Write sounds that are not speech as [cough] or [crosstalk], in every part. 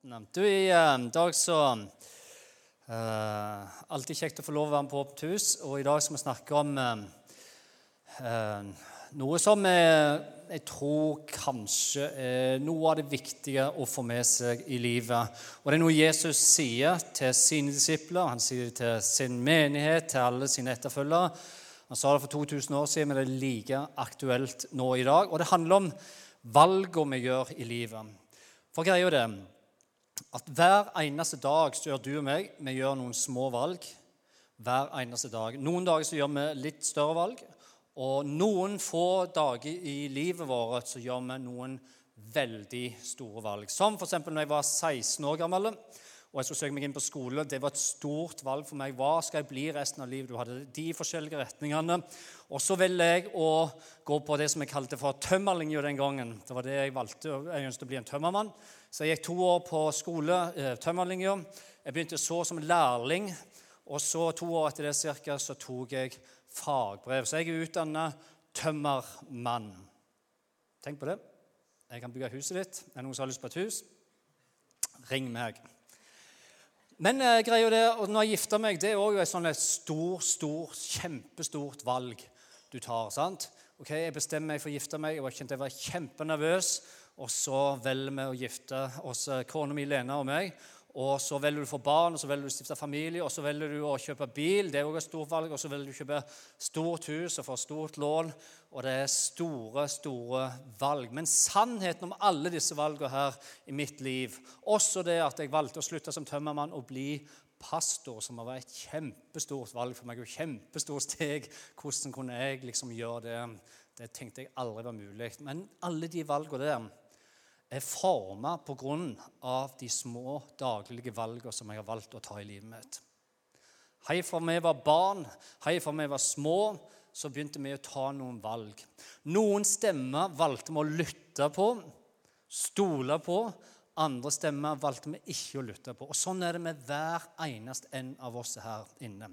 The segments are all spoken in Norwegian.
Du, I eh, dag så eh, Alltid kjekt å få lov å være med på Åpent hus. Og i dag skal vi snakke om eh, noe som jeg, jeg tror kanskje er noe av det viktige å få med seg i livet. Og det er noe Jesus sier til sine disipler, han sier det til sin menighet, til alle sine etterfølgere. Han sa det for 2000 år siden, men det er like aktuelt nå i dag. Og det handler om valgene vi gjør i livet. For greia er det at hver eneste dag så gjør du og meg vi gjør noen små valg. Hver eneste dag. Noen dager så gjør vi litt større valg. Og noen få dager i livet vårt så gjør vi noen veldig store valg. Som f.eks. når jeg var 16 år gammel og jeg skulle søke meg inn på skole. Det var et stort valg for meg. Hva skal jeg bli resten av livet? Du hadde de forskjellige retningene. Og så ville jeg å gå på det som jeg kalte for tømmerlinja den gangen. Det var det Jeg valgte. Jeg ønsket å bli en tømmermann. Så jeg gikk to år på skole, eh, tømmerlinja. Jeg begynte så som lærling. Og så to år etter det cirka, så tok jeg fagbrev. Så jeg er utdanna tømmermann. Tenk på det. Jeg kan bygge huset ditt. Er det noen som har lyst på et hus? Ring meg. Men eh, greia det, og når jeg gifter meg, det er òg et sånn stort, stort, kjempestort valg du tar. sant? Ok, Jeg bestemmer meg for å gifte meg. Jeg var, kjent, jeg var kjempenervøs. Og så velger vi å gifte oss, eh, kona mi Lena og meg. Og så velger du å få barn, og så velger du å stifte familie, og så velger du å kjøpe bil. Det er også et stort valg. Og så velger du å kjøpe stort hus og få stort lån. Og det er store, store valg. Men sannheten om alle disse valgene her i mitt liv, også det at jeg valgte å slutte som tømmermann og bli pastor, som var et kjempestort valg for meg, og kjempestort steg Hvordan kunne jeg liksom gjøre det? Det tenkte jeg aldri var mulig. Men alle de valgene der er forma pga. de små daglige valgene som jeg har valgt å ta i livet mitt. Hei fra vi var barn, hei fra vi var små, så begynte vi å ta noen valg. Noen stemmer valgte vi å lytte på, stole på. Andre stemmer valgte vi ikke å lytte på. Og Sånn er det med hver eneste en av oss her inne.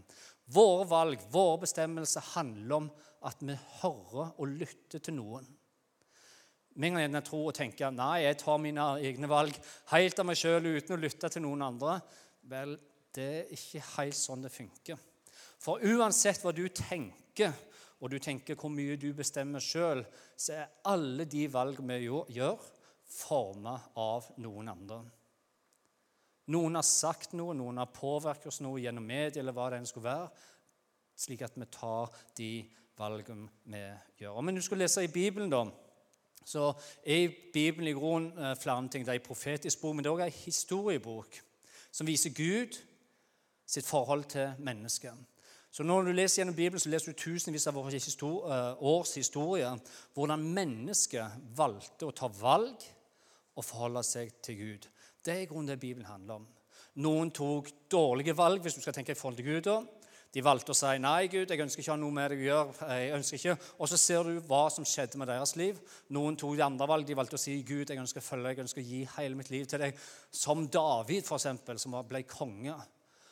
Våre valg, våre bestemmelser, handler om at vi hører og lytter til noen. Med en gang jeg tror og tenker nei, jeg tar mine egne valg helt av meg sjøl uten å lytte til noen andre, vel, det er ikke helt sånn det funker. For uansett hva du tenker, og du tenker hvor mye du bestemmer sjøl, så er alle de valg vi gjør, forma av noen andre. Noen har sagt noe, noen har påvirket oss noe gjennom media, eller hva det enn skulle være, slik at vi tar de valgene vi gjør. Men du skal lese i Bibelen, da så er Bibelen i grunnen eh, flere ting. Det er en profetisk bok, men det er også en historiebok som viser Gud sitt forhold til mennesket. Så Når du leser gjennom Bibelen, så leser du tusenvis av eh, års historie hvordan mennesket valgte å ta valg og forholde seg til Gud. Det er grunnen det Bibelen handler om. Noen tok dårlige valg hvis du skal tenke i forhold til Gud. da. De valgte å si nei, Gud, jeg ønsker ikke å ha noe med deg å gjøre. jeg ønsker ikke. Og så ser du hva som skjedde med deres liv. Noen tok de andre valg. De valgte å si Gud, jeg ønsker å følge deg, jeg ønsker å gi hele mitt liv til deg. Som David, eksempel, som ble konge.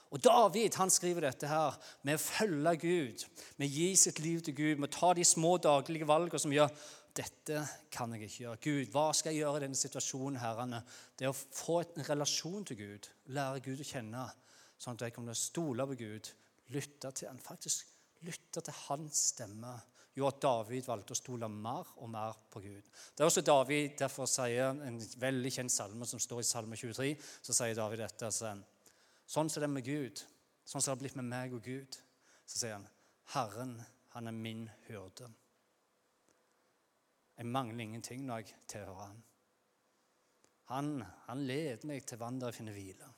Og David han skriver dette her med å følge Gud, med å gi sitt liv til Gud, med å ta de små daglige valgene som gjør dette kan jeg ikke gjøre. Gud, hva skal jeg gjøre i denne situasjonen? herrene? Det er å få en relasjon til Gud, lære Gud å kjenne, sånn at jeg kommer stole på Gud lytte til han, faktisk lytte til hans stemme, gjorde at David valgte å stole mer og mer på Gud. Det er også David derfor sier en veldig kjent salme som står i Salme 23. Så sier David dette. Sånn som det er med Gud, sånn som det har blitt med meg og Gud, så sier han Herren, han er min hyrde. Jeg mangler ingenting når jeg tilhører ham. Han, han leder meg til vann der jeg finner hvile.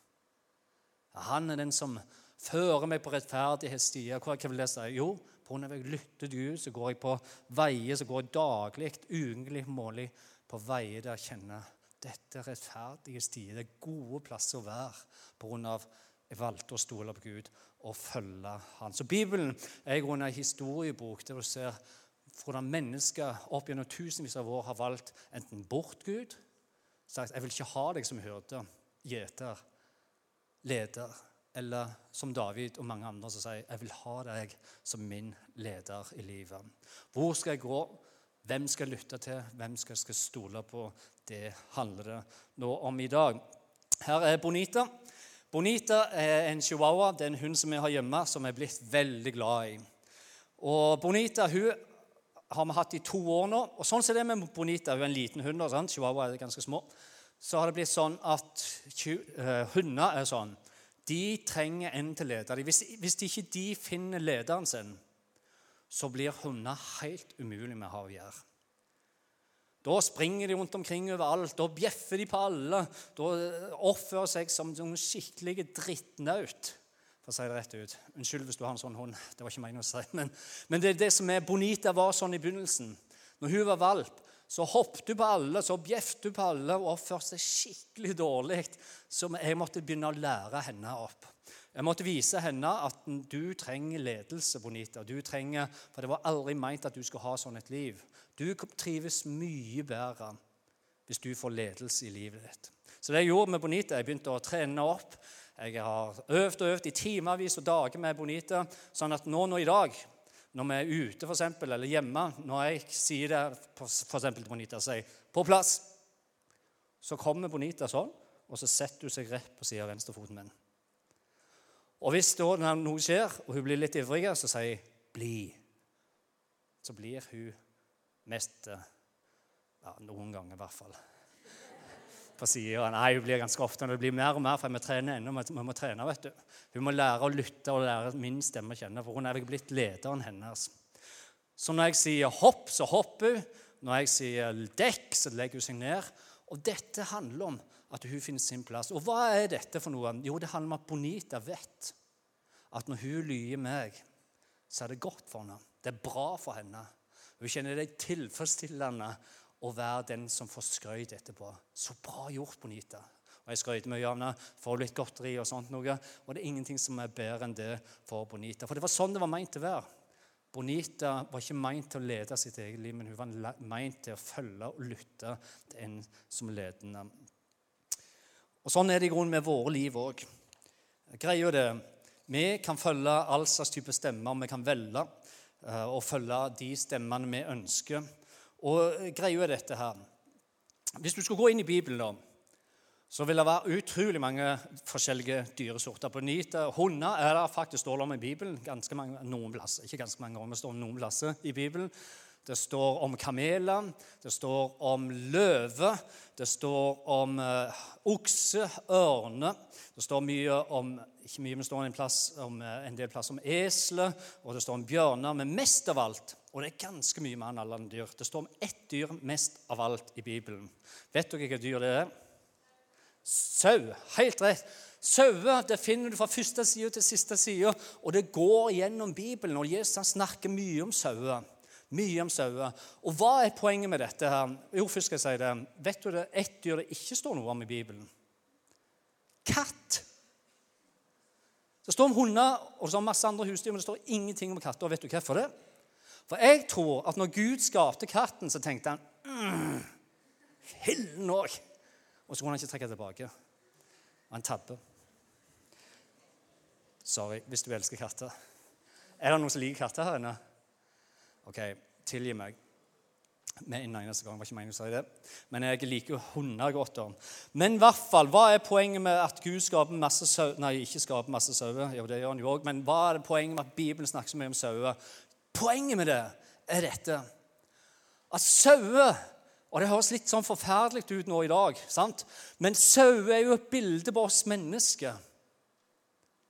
Han er den som fører meg på rettferdighetsstier. Hva, vil det si? Jo, på grunn av at jeg lytter til Gud, så går jeg på veier så går jeg daglig, ukentlig, månedlig, på veier der jeg kjenner dette er rettferdige stier. Det er gode plasser å være på grunn av jeg valgte å stole på Gud og følge Han. Så Bibelen er i grunnen en historiebok der du ser hvordan mennesker opp gjennom tusenvis av år har valgt enten bort Gud sagt 'Jeg vil ikke ha deg som hyrde, gjeter, leder' eller som David og mange andre som sier 'Jeg vil ha deg som min leder i livet'. Hvor skal jeg gå? Hvem skal jeg lytte til? Hvem skal jeg stole på? Det handler det nå om i dag. Her er Bonita. Bonita er en chihuahua. Det er en hund som vi har hjemme, som jeg er blitt veldig glad i. Og Bonita hun har vi hatt i to år nå. Og sånn som det er med Bonita, hun er en liten hund, sant? chihuahua er ganske små, så har det blitt sånn at uh, hunder er sånn De trenger en til å lede dem. Hvis, hvis ikke de finner lederen sin, så blir hunder helt umulig med å ha å gjøre. Da springer de rundt omkring overalt, da bjeffer de på alle. Da oppfører seg som noen skikkelig drittnaut for å si det rett ut. Unnskyld hvis du har en sånn hund. Det var ikke meningen å si. Men, men det er det som er Bonita var sånn i begynnelsen. Når hun var valp, så hoppet hun på alle, så bjeffet hun på alle og oppførte seg skikkelig dårlig. Så jeg måtte begynne å lære henne opp. Jeg måtte vise henne at du trenger ledelse, Bonita. Du trenger, For det var aldri meint at du skulle ha sånn et liv. Du trives mye bedre hvis du får ledelse i livet ditt. Så det jeg gjorde med Bonita, jeg begynte å trene opp. Jeg har øvd og øvd i timevis og dager med Bonita. Sånn at nå, nå i dag, når vi er ute for eksempel, eller hjemme Når jeg sier det eksempel, til Bonita sier 'på plass', så kommer Bonita sånn, og så setter hun seg rett på siden av venstrefoten min. Og hvis da noe skjer, og hun blir litt ivrig, så sier jeg 'bli'. Så blir hun mest ja, Noen ganger, i hvert fall på sida. Nei, hun blir ganske ofte, når det blir mer og mer, for vi trener ennå. Vi må trene, vet du. Hun må lære å lytte og lære min stemme å kjenne, for hun er blitt lederen hennes. Så når jeg sier 'hopp', så hopper hun. Når jeg sier 'dekk', så legger hun seg ned. Og dette handler om at hun finner sin plass. Og hva er dette for noe? Jo, det handler om at Bonita vet at når hun lyer meg, så er det godt for henne. Det er bra for henne. Hun kjenner det tilfredsstillende å være den som får skryt etterpå. Så bra gjort, Bonita. Og Jeg skryter mye av henne, får litt godteri og sånt noe. Og det er ingenting som er bedre enn det for Bonita. For det var sånn det var meint å være. Bonita var ikke meint til å lede sitt eget liv, men hun var meint til å følge og lytte til en som ledende. Og Sånn er det i grunnen med våre liv òg. Greia det vi kan følge all slags type stemmer. Vi kan velge eh, å følge de stemmene vi ønsker. Og greia er dette her Hvis du skulle gå inn i Bibelen, da, så vil det være utrolig mange forskjellige dyresorter. På nite hunder er det faktisk står om i Bibelen. ganske mange, noen plasser, Ikke ganske mange men det står noen plasser i Bibelen. Det står om kameler, det står om løve, det står om uh, okse, ørne. Det står mye om ikke mye, men står en, plass om, uh, en del plass om esler, og det står om bjørner. Men mest av alt og det er ganske mye mer enn alle andre dyr. Det står om ett dyr mest av alt i Bibelen. Vet dere hvilket dyr det er? Sau. Helt rett. Sauer det finner du fra første side til siste side, og det går gjennom Bibelen. og Jesus snakker mye om sauer. Mye om sauer. Og hva er poenget med dette? her? Jo, først skal jeg si det. Vet du det ett dyr det ikke står noe om i Bibelen? Katt. Det står om hunder og om masse andre husdyr, men det står ingenting om katter. Og vet du hvorfor det? For jeg tror at når Gud skapte katten, så tenkte han mm, Fillen òg! Og så kunne han ikke trekke tilbake. Han tabber. Sorry hvis du elsker katter. Er det noen som liker katter her inne? OK, tilgi meg. Med en eneste gang, var ikke meningen å si det. Men jeg liker hunder godt. om. Men i hvert fall, hva er poenget med at Gud skaper masse sau... Nei, ikke skaper masse sauer. Jo, det gjør han jo òg. Men hva er det poenget med at Bibelen snakker så mye om sauer? Poenget med det er dette at sauer og Det høres litt sånn forferdelig ut nå i dag, sant? men sauer er jo et bilde på oss mennesker.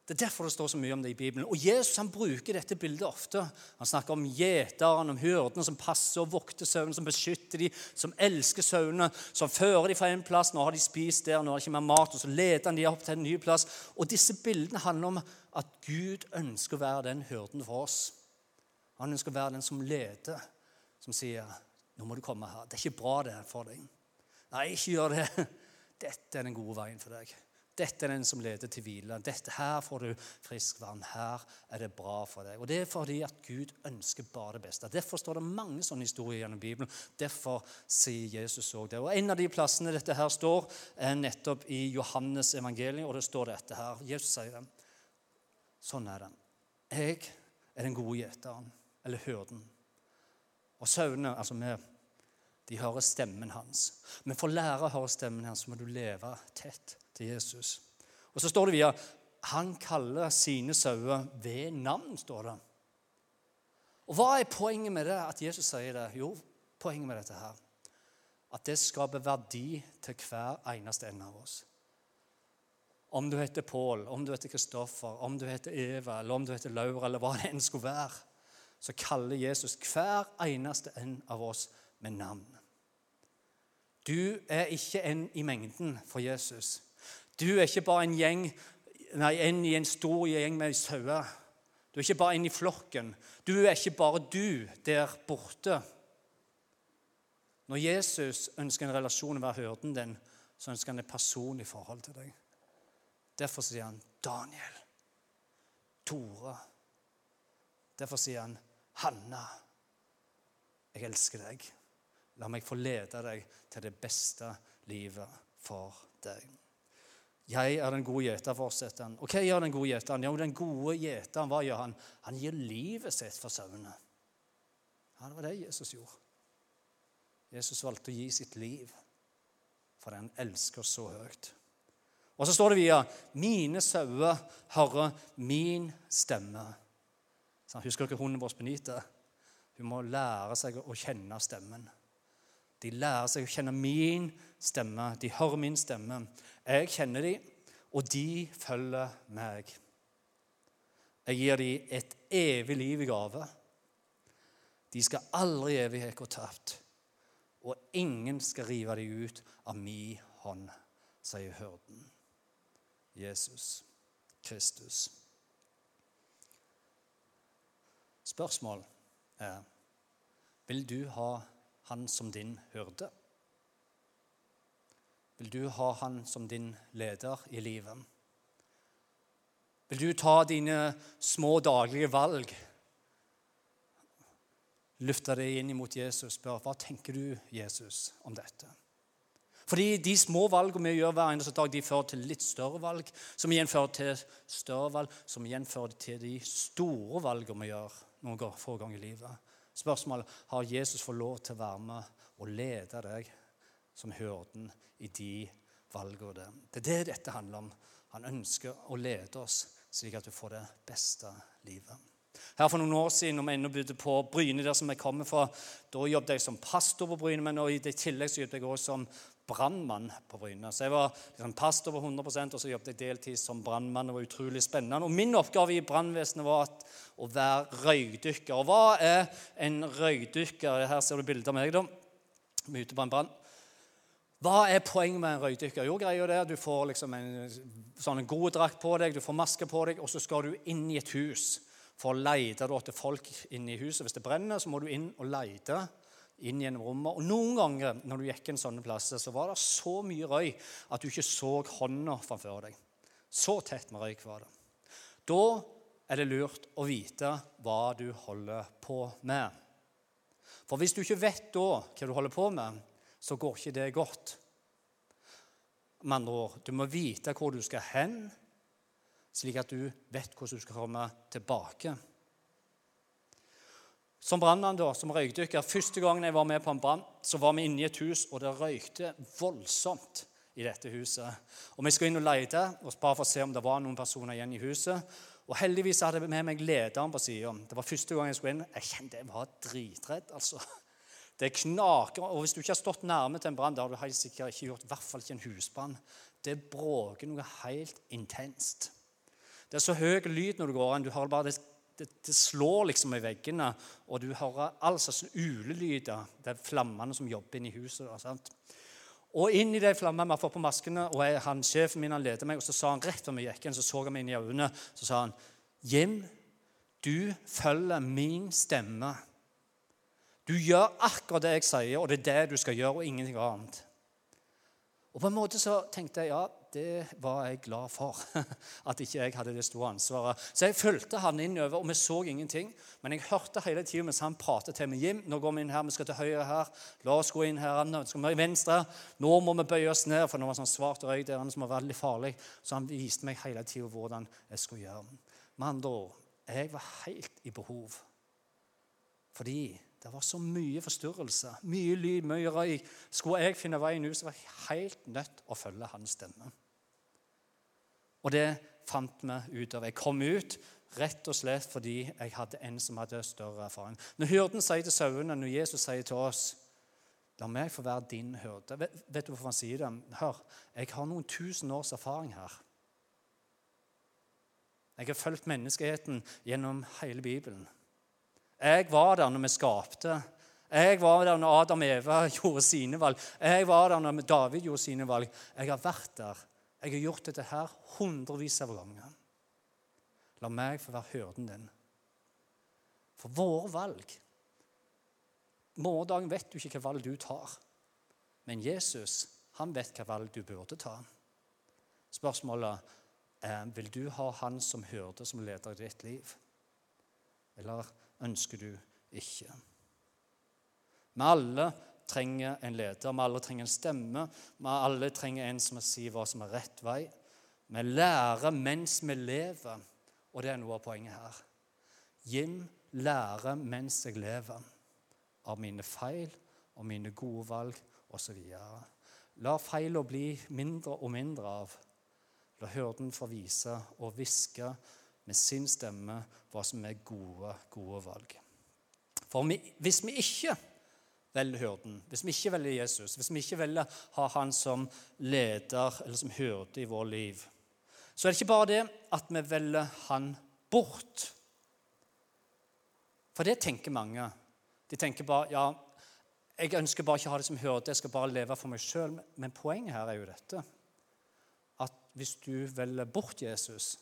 Det er derfor det står så mye om det i Bibelen. Og Jesus han bruker dette bildet ofte. Han snakker om gjeteren, om hyrdene som passer og vokter sauene, som beskytter dem, som elsker sauene, som fører dem fra en plass. Nå har de spist der, nå har de ikke mer mat, og så leder han dem opp til en ny plass. Og disse bildene handler om at Gud ønsker å være den hyrden for oss. Han ønsker å være den som leder, som sier 'Nå må du komme her. Det er ikke bra, det for deg.' Nei, ikke gjør det. [laughs] Dette er den gode veien for deg. Dette er den som leder til hvile. Dette Her får du frisk vann. Her er det bra for deg. Og Det er fordi at Gud ønsker bare det beste. Derfor står det mange sånne historier gjennom Bibelen. Derfor sier Jesus òg det. Og En av de plassene dette her står, er nettopp i Johannes evangelium, og det står dette her. Jesus sier det. Sånn er det. Jeg er den gode gjeteren eller hyrden. Og sauene, altså vi, De hører stemmen hans. Men for å lære å høre stemmen hans må du leve tett til Jesus. Og så står det videre han kaller sine sauer ved navn, står det. Og Hva er poenget med det, at Jesus sier det? Jo, poenget med dette her at det skaper verdi til hver eneste en av oss. Om du heter Pål, om du heter Kristoffer, om du heter Eva, eller om du heter Laura, eller hva det enn skulle være, så kaller Jesus hver eneste en av oss med navn. Du er ikke en i mengden for Jesus. Du er ikke bare en gjeng nei, en i en stor gjeng med sauer. Du er ikke bare en i flokken. Du er ikke bare du der borte. Når Jesus ønsker en relasjon å være hyrden din, så ønsker han et personlig forhold til deg. Derfor sier han Daniel, Tore. Derfor sier han Hanna. Jeg elsker deg. La meg få lede deg til det beste livet for deg. 'Jeg er den gode gjeter', fortsetter han. Og hva gjør den gode gjeteren? Jo, den gode gjeteren, hva gjør han? Han gir livet sitt for sauene. Ja, det var det Jesus gjorde. Jesus valgte å gi sitt liv for han elsker så høyt. Og så står det via 'Mine sauer hører min stemme'. Husker dere hunden vår Benita? Hun må lære seg å kjenne stemmen. De lærer seg å kjenne min stemme. De hører min stemme. Jeg kjenner dem, og de følger meg. Jeg gir dem et evig liv i gave. De skal aldri evighet gå tapt, og ingen skal rive dem ut av min hånd, sier hyrden. Jesus Kristus. Spørsmål er vil du ha han som din hyrde? Vil du ha han som din leder i livet? Vil du ta dine små daglige valg? Løfte deg inn mot Jesus og spørre hva tenker du, Jesus, om dette? Fordi de små valgene vi gjør hver eneste dag, de fører til litt større valg, som igjen fører til større valg, som igjen fører til de store valgene vi gjør noen få ganger i livet. Spørsmålet har Jesus fått lov til å være med og lede deg som hyrden i de valgene. Det er det dette handler om. Han ønsker å lede oss slik at du får det beste livet. Her For noen år siden når vi ennå bodde på Bryne, der som jeg kommer fra, da jobbet jeg som pastor på Bryne, men i tillegg så jobbet jeg også som brannmann på Bryne. Så jeg var liksom pastor på 100% og så jobbet jeg deltid som brannmann. Det var utrolig spennende. Og Min oppgave i brannvesenet var å være røykdykker. Og hva er en røykdykker? Her ser du bilde av meg. da. Vi er ute på en brann. Hva er poenget med en røykdykker? Jo, greia er Du får liksom en sånn god drakt på deg, du får maske på deg, og så skal du inn i et hus for å lete etter folk inne i huset. Hvis det brenner, så må du inn og lete inn gjennom rommet. Og Noen ganger når du gikk inn sånne plasser, så var det så mye røy at du ikke så hånda framfor deg. Så tett med røyk var det. Da er det lurt å vite hva du holder på med. For hvis du ikke vet da hva du holder på med, så går ikke det godt. Med andre ord, du må vite hvor du skal hen, slik at du vet hvordan du skal komme tilbake. Som brannmann, da, som røykdykker, Første gangen jeg var med på en brann, så var vi inne i et hus, og det røykte voldsomt i dette huset. Og Vi skulle inn og lete bare for å se om det var noen personer igjen i huset. Og Heldigvis hadde jeg med meg lederen på sida. Det var første gang jeg skulle inn. Jeg kjente jeg var dritredd. altså. Det knaker, og Hvis du ikke har stått nærme til en brann, det har du sikkert ikke gjort, i hvert fall ikke en husbrann. Det bråker noe helt intenst. Det er så høy lyd når du går inn. Du hører bare det, det, det slår liksom i veggene, og du hører all slags ulelyder. Det er flammene som jobber inne i huset. Sant? Og inn i de flammene vi har på maskene, og jeg, han, sjefen min han leder meg, og så sa han rett før vi gikk inn, så så han meg inn i øynene, så sa han Jim, du følger min stemme. Du gjør akkurat det jeg sier, og det er det du skal gjøre, og ingenting annet. Og på en måte så tenkte jeg ja, det var jeg glad for. [laughs] At ikke jeg hadde det store ansvaret. Så jeg fulgte han innover, og vi så ingenting. Men jeg hørte hele tiden mens han pratet til meg. Jim, nå går vi inn her, vi skal til høyre her. La oss gå inn her. Nå skal vi venstre. Nå må vi bøye oss ned, for det var sånn svart røyk der som var veldig farlig. Så han viste meg hele tiden hvordan jeg skulle gjøre. Med andre ord, jeg var helt i behov. Fordi Det var så mye forstyrrelse, mye lyd, mye røyk. Skulle jeg finne veien ut, så var jeg helt nødt å følge hans stemme. Og det fant vi ut av. Jeg kom ut rett og slett fordi jeg hadde en som hadde større erfaring. Når hyrden sier til sauene, når Jesus sier til oss La meg få være din hyrde. Vet, vet, du hvorfor han sier det? Hør, jeg har noen tusen års erfaring her. Jeg har fulgt menneskeheten gjennom hele Bibelen. Jeg var der når vi skapte. Jeg var der når Adam og Eva [laughs] gjorde sine valg. Jeg var der når David gjorde sine valg. Jeg har vært der. Jeg har gjort dette her hundrevis av ganger. La meg få være hyrden din. For våre valg Morgendagen vet du ikke hva valg du tar. Men Jesus han vet hva valg du burde ta. Spørsmålet er vil du ha han som hyrde, som leder i ditt liv. Eller ønsker du ikke? Vi alle trenger en leder, vi alle trenger en stemme. Vi alle trenger en som sier hva som er rett vei. Vi lærer mens vi lever, og det er noe av poenget her. Jim lærer mens jeg lever av mine feil og mine gode valg osv. La feilene bli mindre og mindre av. La hyrden få vise og hviske med sin stemme hva som er gode, gode valg. For hvis vi ikke velger hyrden, hvis vi ikke velger Jesus, hvis vi ikke velger ha han som leder eller som hyrde i vårt liv, så er det ikke bare det at vi velger han bort. For det tenker mange. De tenker bare ja, jeg ønsker bare ikke å ha det som hyrde, jeg skal bare leve for meg sjøl. Men poenget her er jo dette at hvis du velger bort Jesus,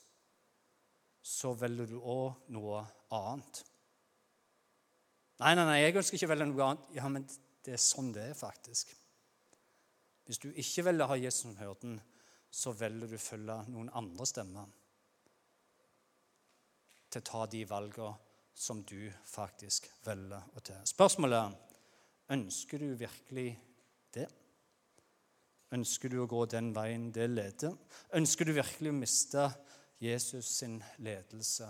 så velger du òg noe annet. Nei, nei, nei, jeg ønsker ikke å velge noe annet. Ja, men det er sånn det er, faktisk. Hvis du ikke velger å ha Jesus som hyrden, så velger du å følge noen andre stemmer til å ta de valgene som du faktisk velger å ta. Spørsmålet er ønsker du virkelig det. Ønsker du å gå den veien det leder? Ønsker du virkelig å miste Jesus sin ledelse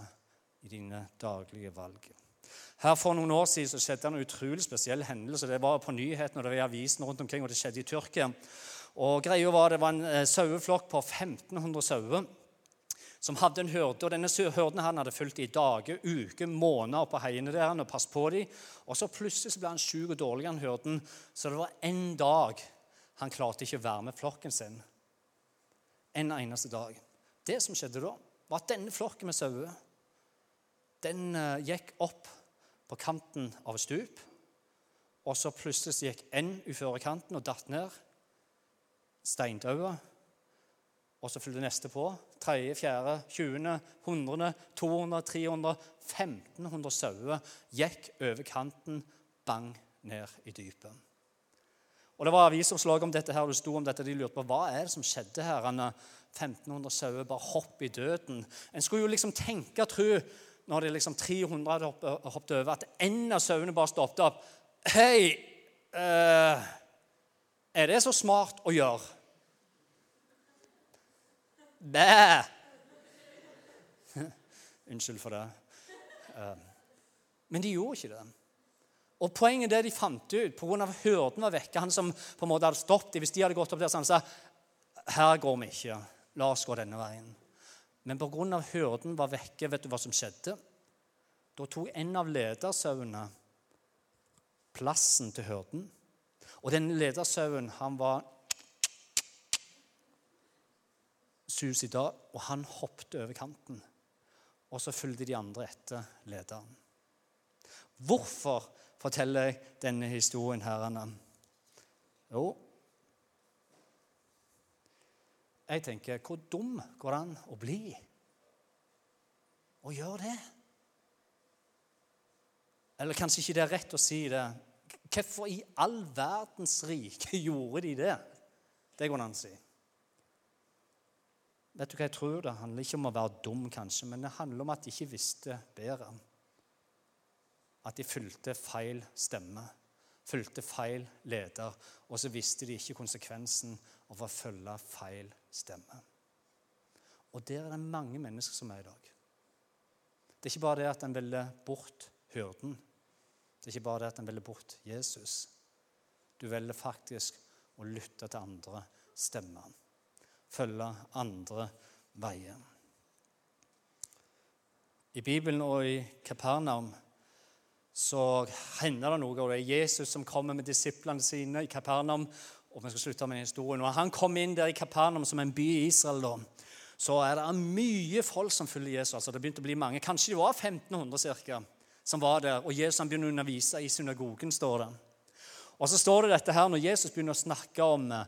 i dine daglige valg? Her For noen år siden så skjedde en utrolig spesiell hendelse. Det var på nyhetene og det var i avisene rundt omkring, og det skjedde i Tyrkia. Og greia var Det var en eh, saueflokk på 1500 sauer som hadde en hyrde. og Denne hyrden han hadde fulgt i dager, uker, måneder på heiene der og passet på dem. Og så plutselig så ble han syk og dårlig, han hyrden, så det var en dag han klarte ikke å være med flokken sin. En eneste dag. Det som skjedde da, var at denne flokken med sauer den uh, gikk opp på kanten av et stup. Og så plutselig gikk en uføre kanten og datt ned. Steindaua. Og så fulgte neste på. Tredje, fjerde, tjuende, hundrede, 200, 300, 1500 sauer gikk over kanten, bang ned i dypet. Og Det var avisoppslag om dette her, det sto om dette, de lurte på hva er det som skjedde her. 1500 sauer bare hopp i døden. En skulle jo liksom tenke og tro, når det liksom 300 hadde hoppet over, at en av sauene bare stoppet opp. Hei! Uh, er det så smart å gjøre? Bæ! [laughs] Unnskyld for det. Uh, men de gjorde ikke det. Og Poenget det de fant ut pga. hyrden var vekke, han som på en måte hadde stoppet Hvis de hadde gått opp der, så han sa her går vi ikke. La oss gå denne veien. Men pga. hyrden var vekke, vet du hva som skjedde? Da tok en av ledersauene plassen til hyrden. Og den ledersauen han var dag, og han hoppet over kanten. Og så fulgte de andre etter lederen. Hvorfor forteller jeg denne historien her? Jo, jeg tenker hvor dum går det an å bli? Å gjøre det? Eller kanskje ikke det er rett å si det. Hvorfor i all verdens rike [laughs] gjorde de det? Det går det an å si. Vet du hva jeg tror? Det handler ikke om å være dum, kanskje, men det handler om at de ikke visste bedre. At de fulgte feil stemme, fulgte feil leder, og så visste de ikke konsekvensen av å følge feil stemme. Og der er det mange mennesker som er i dag. Det er ikke bare det at en velger bort hyrden. Det er ikke bare det at en velger bort Jesus. Du velger faktisk å lytte til andre stemmer. Følge andre veier. I Bibelen og i Kapernaum så hender det noe. og Det er Jesus som kommer med disiplene sine i Kapernaum. Og vi skal slutte med historien. Når han kom inn der i Kapernaum, som en by i Israel, da, så er det mye folk som følger Jesus. altså Det begynte å bli mange. Kanskje det var 1500 cirka, som var der. Og Jesus han begynner å undervise i synagogen, står det. Og så står det dette her når Jesus begynner å snakke om uh,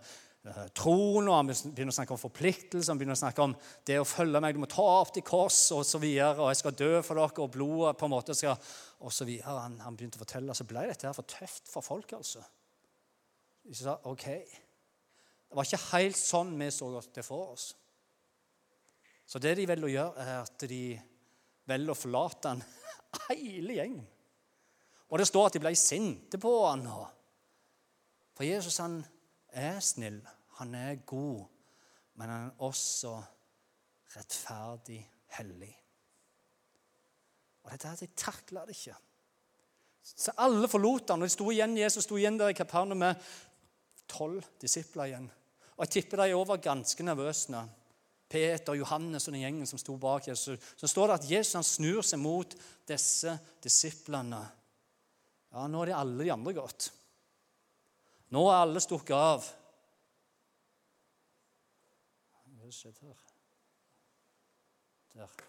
troen, og han begynner å snakke om forpliktelser, han begynner å snakke om det å følge meg, du må ta opp til kors og så videre, og jeg skal dø for dere, og blodet på en måte skal Og så videre. Han, han begynte å fortelle, så ble dette her for tøft for folk, altså. De sa OK. Det var ikke helt sånn vi så det for oss. Så det de velger å gjøre, er at de velger å forlate en [laughs] hele gjengen. Og det står at de ble sinte på han. For Jesus han er snill, han er god, men han er også rettferdig, hellig. Og dette her, De takla det ikke. Så Alle forlot han, og de sto igjen, Jesus sto igjen der i Kapernaum med tolv disipler igjen. Og Jeg tipper de var ganske nervøse. Peter, Johannes og den gjengen som sto bak Jesus. Så står det at Jesus han snur seg mot disse disiplene. Ja, Nå er de alle de andre gått. Nå er alle stukket av. Hva skjedde her? Der.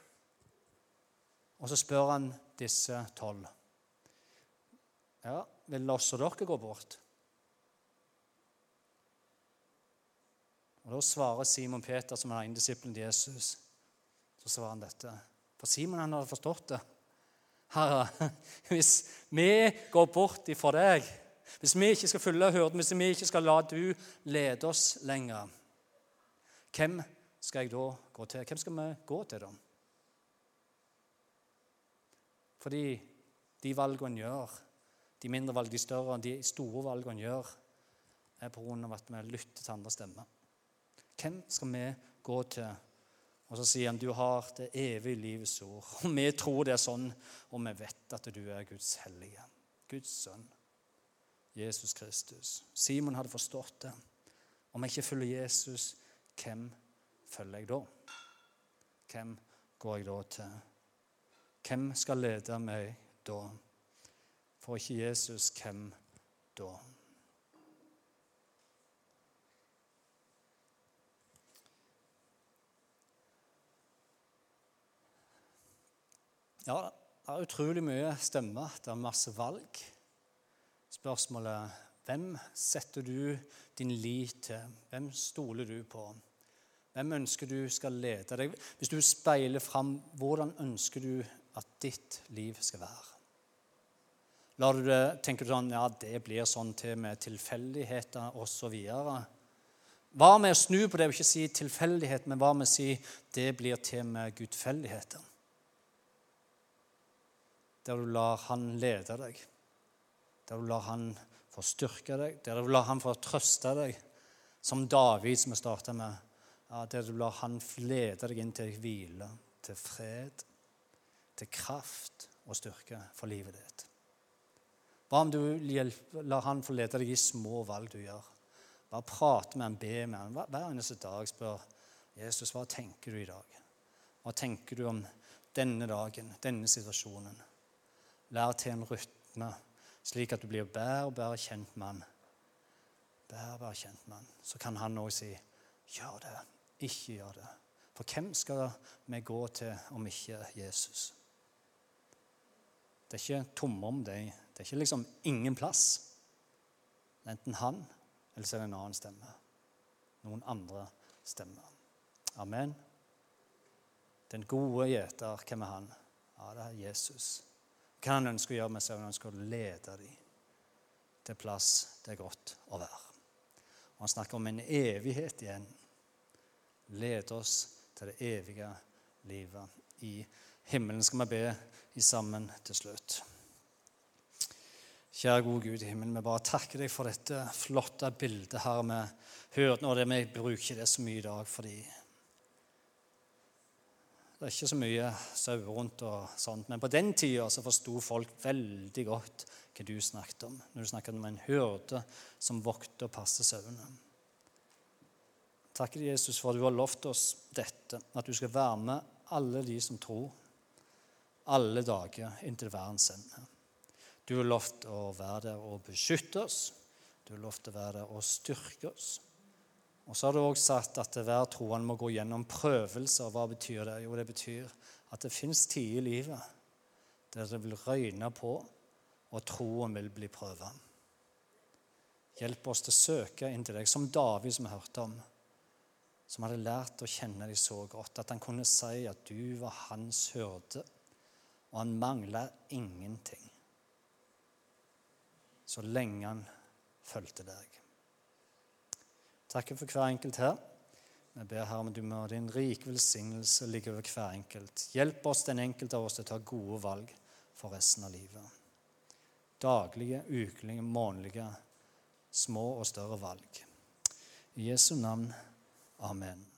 Og så spør han disse tolv. Ja, vil også dere gå bort? Og Da svarer Simon Peter, som er en disippelen til Jesus, så svarer han dette. For Simon han hadde forstått det. Herre, [laughs] hvis vi går bort ifra deg, hvis vi ikke skal følge hyrden, hvis vi ikke skal la du lede oss lenger, hvem skal jeg da gå til? Hvem skal vi gå til, da? Fordi de valgene en gjør, de mindre valg, de større, de store valgene en gjør, er på grunn av at vi lytter til andre stemmer. Hvem skal vi gå til? Og så sier han du har det evige livets ord. [laughs] Og vi tror det er sånn, og vi vet at du er Guds hellige, Guds sønn. Jesus Kristus. Simon hadde forstått det. Om jeg ikke følger Jesus, hvem følger jeg da? Hvem går jeg da til? Hvem skal lede meg da? For ikke Jesus, hvem da? Ja, det er utrolig mye stemmer. Det er masse valg spørsmålet hvem setter du din lit til? Hvem stoler du på? Hvem ønsker du skal lede deg? Hvis du speiler fram, hvordan ønsker du at ditt liv skal være? Lar du det, Tenker du sånn ja, det blir sånn til med tilfeldigheter osv.? Hva med å snu på det og ikke si tilfeldighet, men hva med å si det blir til med gudfeldigheter? Der du lar Han lede deg der du lar han få styrke deg, der du lar han få trøste deg, som David, som vi starta med. Ja, der du lar han lede deg inn til hvile, til fred, til kraft og styrke for livet ditt. Hva om du lar han få lede deg i små valg du gjør? Bare prate med han, be med han. Hver eneste dag spør Jesus hva tenker du i dag. Hva tenker du om denne dagen, denne situasjonen? Lær til en rytme slik at du blir bedre og bedre kjent med han. Bedre og bedre kjent med han. Så kan han òg si, 'Gjør det. Ikke gjør det.' For hvem skal vi gå til om ikke Jesus? Det er ikke tomrom, det. Det er ikke liksom ingen plass. Er enten han, eller så er det en annen stemme. Noen andre stemmer. Amen. Den gode gjeter, hvem er han? Ja, det er Jesus. Hva han ønsker å gjøre med seg, han ønsker å lede dem til plass det er godt å være. Og Han snakker om en evighet igjen. Led oss til det evige livet i himmelen. Skal vi be sammen til slutt. Kjære gode Gud i himmelen, vi bare takker deg for dette flotte bildet her vi hørte nå. Vi bruker det så mye i dag fordi Det er ikke så mye sauer rundt og sånt. Men på den tida så forsto folk veldig godt hva du snakket om. Når du snakket om en hyrde som vokter og passer sauene. Takker Jesus for at du har lovt oss dette, at du skal være med alle de som tror, alle dager inntil verdens ende. Du har lovt å være der og beskytte oss. Du har lovt å være der og styrke oss. Og så har du også sagt at hver troende må gå gjennom prøvelser. Hva betyr det? Jo, det betyr at det fins tider i livet der det vil røyne på, og troen vil bli prøva. Hjelp oss til å søke inn til deg, som David, som vi hørte om, som hadde lært å kjenne deg så godt at han kunne si at du var hans hyrde, og han mangla ingenting. Så lenge han fulgte deg. Takker for hver enkelt her. Vi ber her om du må din rike velsignelse ligge over hver enkelt. Hjelp oss, den enkelte av oss, til å ta gode valg for resten av livet. Daglige, ukelige, månedlige, små og større valg. I Jesu navn. Amen.